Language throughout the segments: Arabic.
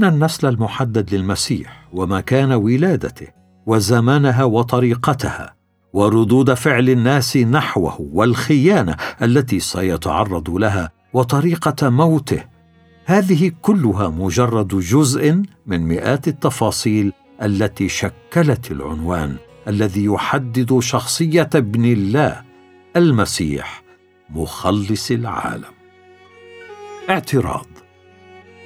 إن النسل المحدد للمسيح ومكان ولادته وزمانها وطريقتها وردود فعل الناس نحوه والخيانة التي سيتعرض لها وطريقة موته هذه كلها مجرد جزء من مئات التفاصيل التي شكلت العنوان الذي يحدد شخصية ابن الله المسيح مخلص العالم. اعتراض.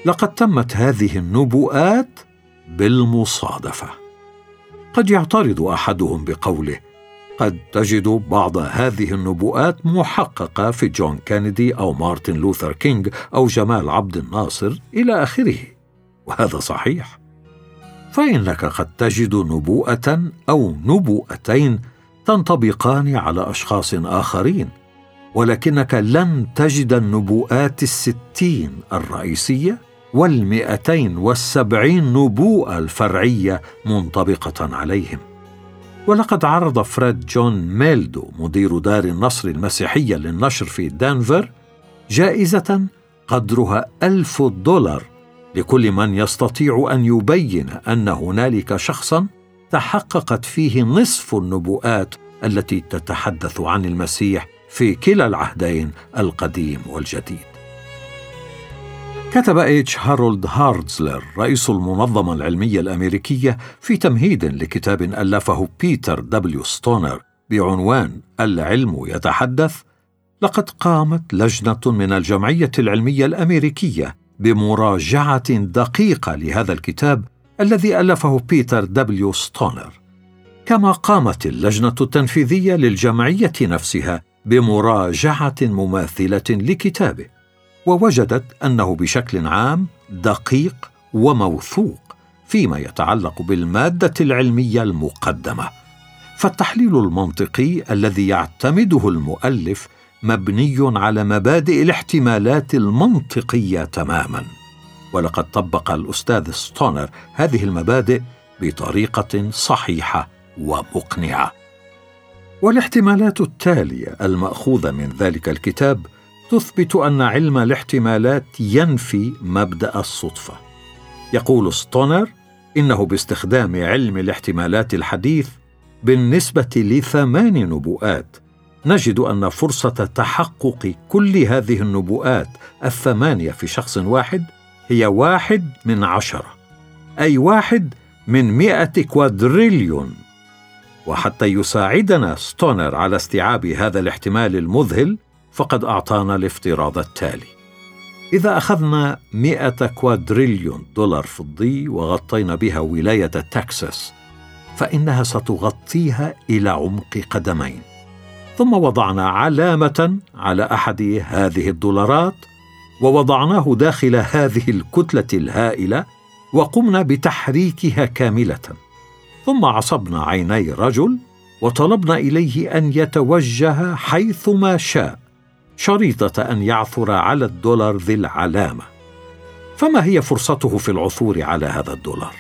لقد تمت هذه النبوءات بالمصادفة. قد يعترض أحدهم بقوله قد تجد بعض هذه النبوءات محققة في جون كينيدي أو مارتن لوثر كينج أو جمال عبد الناصر إلى آخره وهذا صحيح. فانك قد تجد نبوءة أو نبوءتين تنطبقان على أشخاص آخرين ولكنك لن تجد النبوءات الستين الرئيسية والمئتين والسبعين نبوءه الفرعية منطبقة عليهم. ولقد عرض فريد جون ميلدو مدير دار النصر المسيحية للنشر في دنفر جائزة قدرها ألف دولار لكل من يستطيع أن يبين أن هنالك شخصا تحققت فيه نصف النبوءات التي تتحدث عن المسيح في كلا العهدين القديم والجديد. كتب إتش هارولد هاردزلر رئيس المنظمة العلمية الأمريكية في تمهيد لكتاب ألفه بيتر دبليو ستونر بعنوان العلم يتحدث لقد قامت لجنة من الجمعية العلمية الأمريكية بمراجعة دقيقة لهذا الكتاب الذي ألفه بيتر دبليو ستونر. كما قامت اللجنة التنفيذية للجمعية نفسها بمراجعة مماثلة لكتابه. ووجدت أنه بشكل عام دقيق وموثوق فيما يتعلق بالمادة العلمية المقدمة. فالتحليل المنطقي الذي يعتمده المؤلف مبني على مبادئ الاحتمالات المنطقية تماما. ولقد طبق الأستاذ ستونر هذه المبادئ بطريقة صحيحة ومقنعة. والاحتمالات التالية المأخوذة من ذلك الكتاب تثبت أن علم الاحتمالات ينفي مبدأ الصدفة. يقول ستونر إنه باستخدام علم الاحتمالات الحديث بالنسبة لثمان نبوءات نجد أن فرصة تحقق كل هذه النبوءات الثمانية في شخص واحد هي واحد من عشرة أي واحد من مئة كوادريليون. وحتى يساعدنا ستونر على استيعاب هذا الاحتمال المذهل فقد أعطانا الافتراض التالي. إذا أخذنا مئة كوادريليون دولار فضي وغطينا بها ولاية تكساس فإنها ستغطيها إلى عمق قدمين. ثم وضعنا علامة على أحد هذه الدولارات ووضعناه داخل هذه الكتلة الهائلة وقمنا بتحريكها كاملة. ثم عصبنا عيني رجل وطلبنا إليه أن يتوجه حيثما شاء. شريطة أن يعثر على الدولار ذي العلامة. فما هي فرصته في العثور على هذا الدولار؟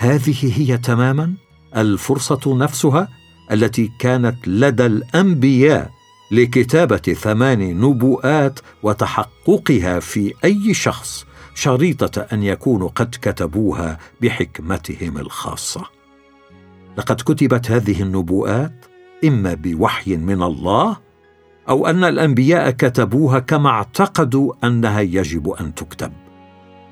هذه هي تماما الفرصة نفسها التي كانت لدى الأنبياء لكتابة ثمان نبوءات وتحققها في أي شخص شريطة أن يكونوا قد كتبوها بحكمتهم الخاصة. لقد كتبت هذه النبوءات إما بوحي من الله أو أن الأنبياء كتبوها كما اعتقدوا أنها يجب أن تكتب.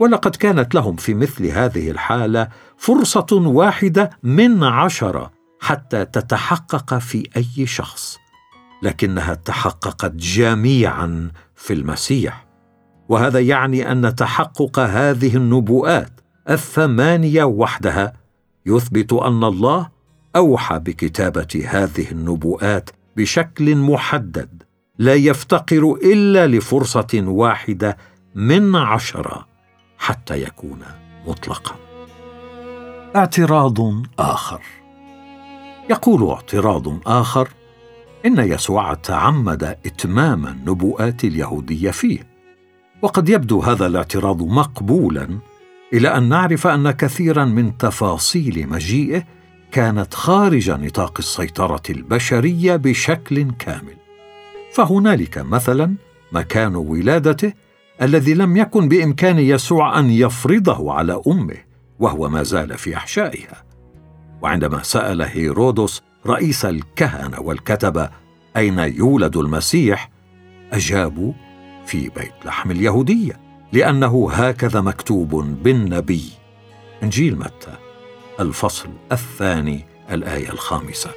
ولقد كانت لهم في مثل هذه الحالة فرصة واحدة من عشرة حتى تتحقق في أي شخص لكنها تحققت جميعا في المسيح. وهذا يعني أن تحقق هذه النبوءات الثمانية وحدها يثبت أن الله أوحى بكتابة هذه النبوءات بشكل محدد لا يفتقر إلا لفرصة واحدة من عشرة حتى يكون مطلقا. اعتراض آخر. يقول اعتراض آخر إن يسوع تعمد إتمام النبوءات اليهودية فيه وقد يبدو هذا الاعتراض مقبولا إلى أن نعرف أن كثيرا من تفاصيل مجيئه كانت خارج نطاق السيطرة البشرية بشكل كامل. فهنالك مثلا مكان ولادته الذي لم يكن بإمكان يسوع أن يفرضه على أمه وهو ما زال في أحشائها. وعندما سأل هيرودس رئيس الكهنة والكتبه أين يولد المسيح أجابوا في بيت لحم اليهودية لأنه هكذا مكتوب بالنبي. إنجيل متى؟ الفصل الثاني الآية الخامسة.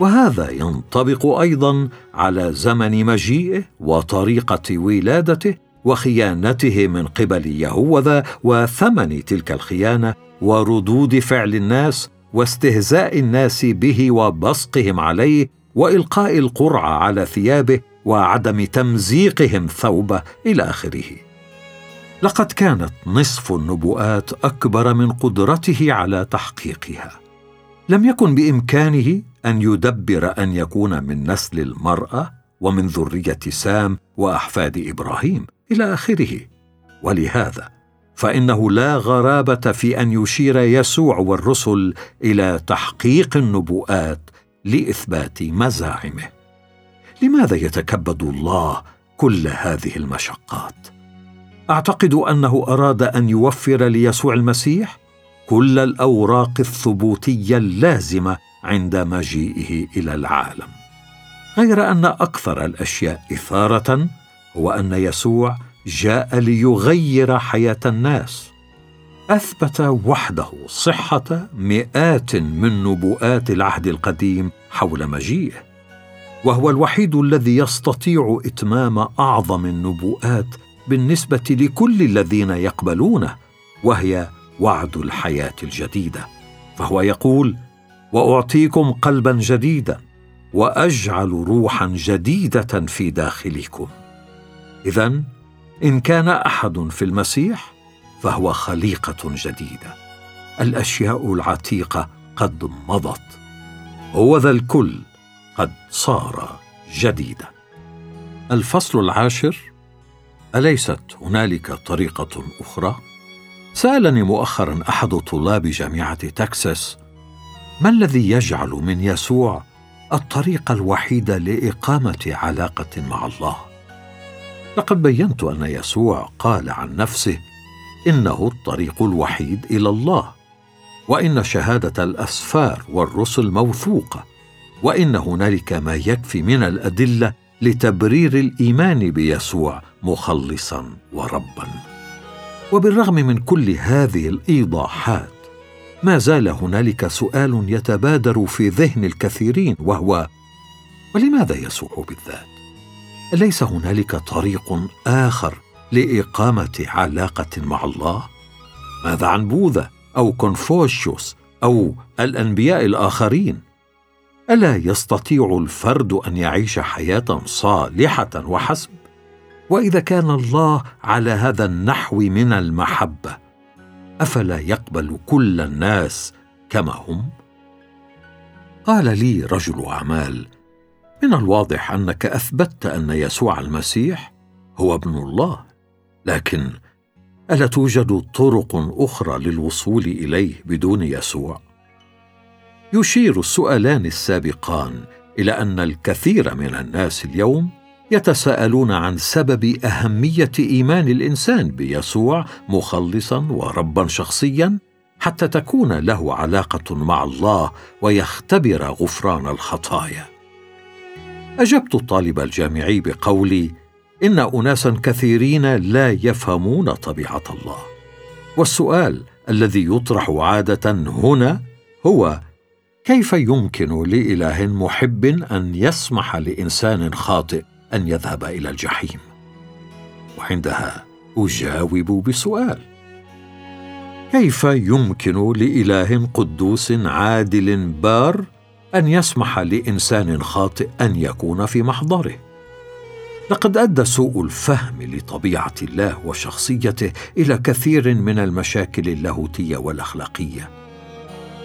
وهذا ينطبق أيضا على زمن مجيئه وطريقة ولادته وخيانته من قبل يهوذا وثمن تلك الخيانة وردود فعل الناس واستهزاء الناس به وبصقهم عليه وإلقاء القرعة على ثيابه وعدم تمزيقهم ثوبه إلى آخره. لقد كانت نصف النبوءات أكبر من قدرته على تحقيقها. لم يكن بإمكانه أن يدبر أن يكون من نسل المرأة ومن ذرية سام وأحفاد إبراهيم إلى آخره. ولهذا فإنه لا غرابة في أن يشير يسوع والرسل إلى تحقيق النبوءات لإثبات مزاعمه. لماذا يتكبد الله كل هذه المشقات؟ أعتقد أنه أراد أن يوفر ليسوع المسيح كل الأوراق الثبوتية اللازمة عند مجيئه إلى العالم. غير أن أكثر الأشياء إثارة هو أن يسوع جاء ليغير حياة الناس. أثبت وحده صحة مئات من نبوءات العهد القديم حول مجيئه وهو الوحيد الذي يستطيع إتمام أعظم النبوءات بالنسبة لكل الذين يقبلونه وهي وعد الحياة الجديدة. فهو يقول وأعطيكم قلبا جديدا وأجعل روحا جديدة في داخلكم. اذا إن كان أحد في المسيح فهو خليقة جديدة. الأشياء العتيقة قد مضت هو ذا الكل قد صار جديدا. الفصل العاشر أليست هنالك طريقة أخرى؟ سألني مؤخرا أحد طلاب جامعة تكساس ما الذي يجعل من يسوع الطريقة الوحيده لإقامة علاقة مع الله؟ لقد بينت أن يسوع قال عن نفسه إنه الطريق الوحيد إلى الله وإن شهادة الأسفار والرسل موثوقة وإن هنالك ما يكفي من الأدلة لتبرير الإيمان بيسوع مخلصا وربا. وبالرغم من كل هذه الإيضاحات ما زال هنالك سؤال يتبادر في ذهن الكثيرين وهو ولماذا يسوع بالذات؟ أليس هنالك طريق آخر لإقامة علاقة مع الله؟ ماذا عن بوذا أو كونفوشيوس أو الأنبياء الآخرين؟ ألا يستطيع الفرد أن يعيش حياة صالحة وحسب؟ وإذا كان الله على هذا النحو من المحبة أفلا يقبل كل الناس كما هم؟ قال لي رجل أعمال من الواضح أنك أثبتت أن يسوع المسيح هو ابن الله لكن ألا توجد طرق أخرى للوصول إليه بدون يسوع؟ يشير السؤالان السابقان إلى أن الكثير من الناس اليوم يتساءلون عن سبب أهمية إيمان الإنسان بيسوع مخلصا وربا شخصيا حتى تكون له علاقة مع الله ويختبر غفران الخطايا. أجبت الطالب الجامعي بقولي إن اناسا كثيرين لا يفهمون طبيعة الله. والسؤال الذي يطرح عادة هنا هو كيف يمكن لإله محب أن يسمح لإنسان خاطئ أن يذهب إلى الجحيم؟ وعندها أجاوب بسؤال كيف يمكن لإله قدوس عادل بار أن يسمح لإنسان خاطئ أن يكون في محضره؟ لقد أدى سوء الفهم لطبيعة الله وشخصيته إلى كثير من المشاكل اللاهوتيه والأخلاقية.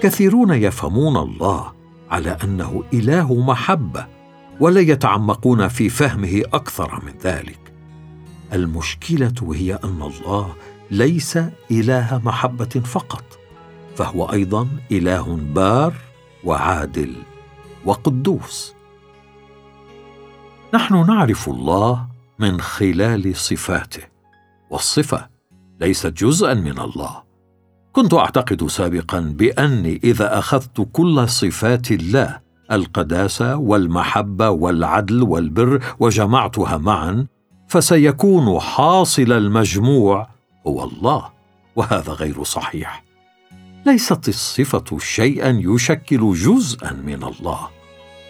كثيرون يفهمون الله على أنه إله محبة ولا يتعمقون في فهمه أكثر من ذلك. المشكلة هي أن الله ليس إله محبة فقط فهو أيضا إله بار وعادل وقدوس. نحن نعرف الله من خلال صفاته والصفة ليست جزءا من الله. كنت أعتقد سابقا بأني إذا أخذت كل صفات الله القداسة والمحبة والعدل والبر وجمعتها معا فسيكون حاصل المجموع هو الله وهذا غير صحيح. ليست الصفة شيئا يشكل جزءا من الله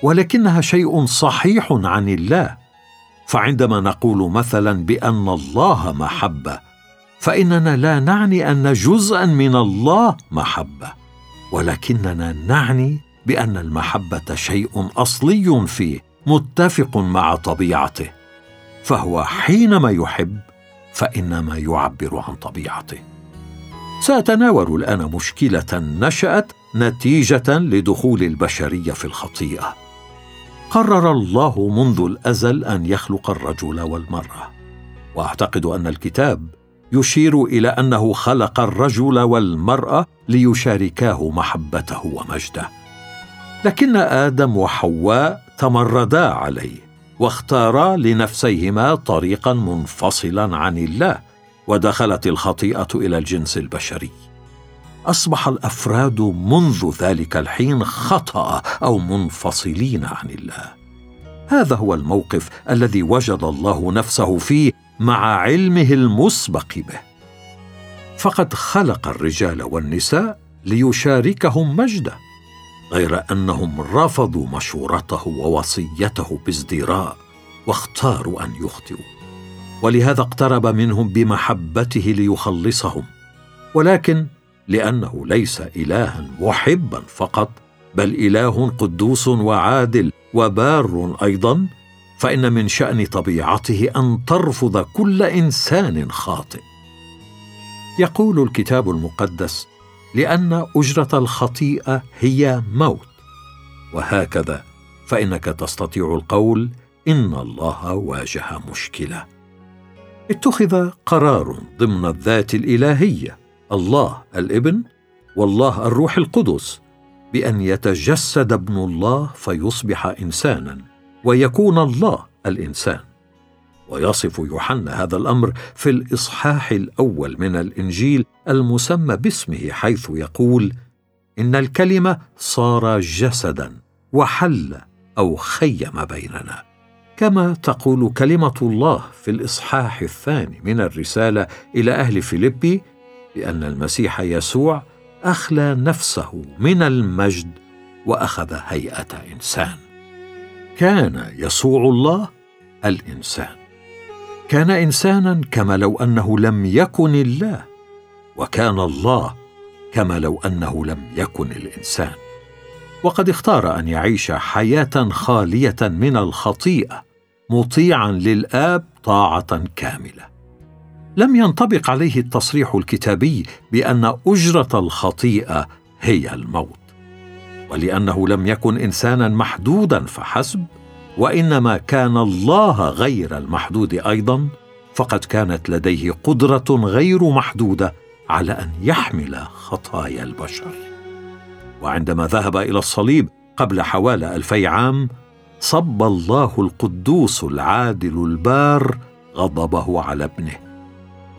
ولكنها شيء صحيح عن الله. فعندما نقول مثلا بأن الله محبة فإننا لا نعني أن جزءا من الله محبة ولكننا نعني بأن المحبة شيء أصلي فيه متفق مع طبيعته. فهو حينما يحب فإنما يعبر عن طبيعته. سأتناول الآن مشكلة نشأت نتيجة لدخول البشرية في الخطيئة. قرر الله منذ الأزل أن يخلق الرجل والمرأة. وأعتقد أن الكتاب يشير إلى أنه خلق الرجل والمرأة ليشاركاه محبته ومجده. لكن آدم وحواء تمردا عليه واختارا لنفسيهما طريقا منفصلا عن الله ودخلت الخطيئة إلى الجنس البشري. أصبح الأفراد منذ ذلك الحين خطأ أو منفصلين عن الله. هذا هو الموقف الذي وجد الله نفسه فيه مع علمه المسبق به. فقد خلق الرجال والنساء ليشاركهم مجده غير أنهم رفضوا مشورته ووصيته بازدراء واختاروا أن يخطئوا. ولهذا اقترب منهم بمحبته ليخلصهم ولكن لأنه ليس الها محبا فقط بل إله قدوس وعادل وبار أيضا فإن من شأن طبيعته أن ترفض كل إنسان خاطئ. يقول الكتاب المقدس لأن أجرة الخطيئة هي موت. وهكذا فإنك تستطيع القول إن الله واجه مشكلة. اتخذ قرار ضمن الذات الإلهية الله الإبن والله الروح القدس بأن يتجسد ابن الله فيصبح انسانا. ويكون الله الإنسان. ويصف يوحنا هذا الأمر في الإصحاح الأول من الإنجيل المسمى باسمه حيث يقول إن الكلمة صار جسدا وحل أو خيم بيننا. كما تقول كلمة الله في الإصحاح الثاني من الرسالة إلى أهل فيلبي بأن المسيح يسوع أخلى نفسه من المجد وأخذ هيئة إنسان. كان يسوع الله الإنسان. كان إنسانا كما لو أنه لم يكن الله وكان الله كما لو أنه لم يكن الإنسان. وقد اختار أن يعيش حياة خالية من الخطيئة مطيعا للآب طاعة كاملة. لم ينطبق عليه التصريح الكتابي بأن أجرة الخطيئة هي الموت. ولأنه لم يكن إنسانا محدودا فحسب وإنما كان الله غير المحدود أيضا فقد كانت لديه قدرة غير محدودة على أن يحمل خطايا البشر. وعندما ذهب إلى الصليب قبل حوالي ألفي عام صب الله القدوس العادل البار غضبه على ابنه.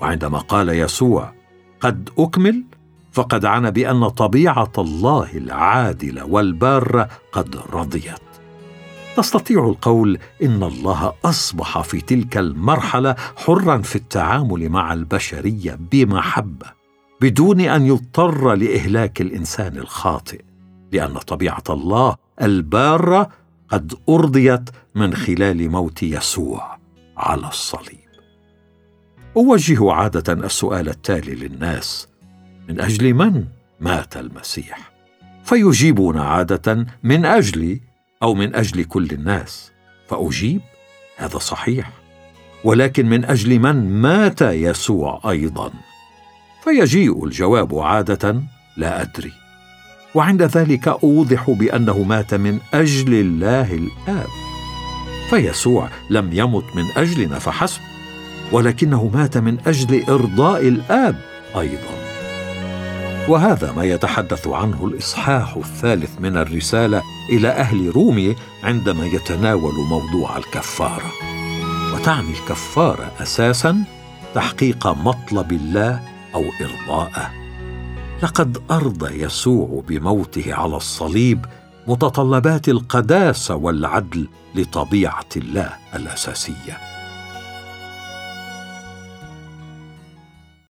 وعندما قال يسوع قد أكمل؟ فقد عنى بأن طبيعة الله العادله والباره قد رضيت. نستطيع القول إن الله أصبح في تلك المرحلة حرا في التعامل مع البشرية بمحبة بدون أن يضطر لإهلاك الإنسان الخاطئ لأن طبيعة الله البارة قد أرضيت من خلال موت يسوع على الصليب. أوجه عادة السؤال التالي للناس من أجل من مات المسيح. فيجيبون عادة من أجل أو من أجل كل الناس. فأجيب هذا صحيح. ولكن من أجل من مات يسوع أيضا. فيجيء الجواب عادة لا أدري. وعند ذلك أوضح بأنه مات من أجل الله الآب. فيسوع لم يمت من أجلنا فحسب. ولكنه مات من أجل إرضاء الآب أيضا. وهذا ما يتحدث عنه الإصحاح الثالث من الرسالة إلى أهل رومي عندما يتناول موضوع الكفارة. وتعني الكفارة أساسا تحقيق مطلب الله أو إرضاءه. لقد أرضى يسوع بموته على الصليب متطلبات القداسة والعدل لطبيعة الله الأساسية.